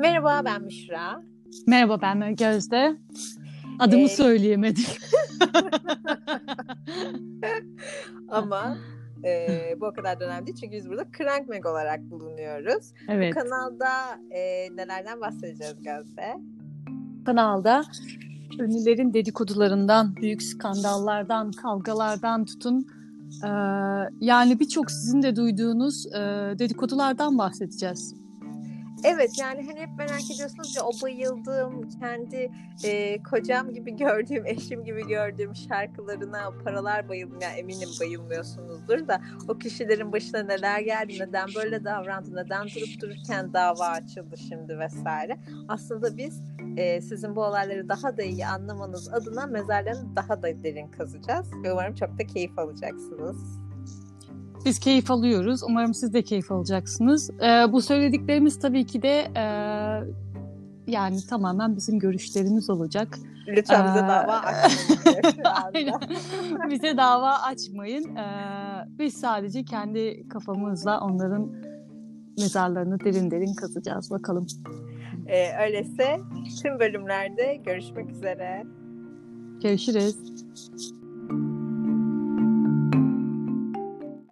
Merhaba ben Müşra. Merhaba ben Gözde. Adımı ee... söyleyemedim. Ama e, bu o kadar da önemli çünkü biz burada Crankmag olarak bulunuyoruz. Evet. Bu kanalda e, nelerden bahsedeceğiz Gözde? Kanalda ünlülerin dedikodularından, büyük skandallardan, kavgalardan tutun e, yani birçok sizin de duyduğunuz e, dedikodulardan bahsedeceğiz. Evet yani hani hep merak ediyorsunuz ya o bayıldığım kendi e, kocam gibi gördüğüm eşim gibi gördüğüm şarkılarına paralar bayıldım yani eminim bayılmıyorsunuzdur da o kişilerin başına neler geldi neden böyle davrandı neden durup dururken dava açıldı şimdi vesaire aslında biz e, sizin bu olayları daha da iyi anlamanız adına mezarlarını daha da derin kazacağız umarım çok da keyif alacaksınız. Biz keyif alıyoruz. Umarım siz de keyif alacaksınız. Ee, bu söylediklerimiz tabii ki de e, yani tamamen bizim görüşlerimiz olacak. Lütfen bize ee, dava açmayın. bize dava açmayın. Ee, biz sadece kendi kafamızla onların mezarlarını derin derin kazacağız. Bakalım. Ee, öyleyse tüm bölümlerde görüşmek üzere. Görüşürüz.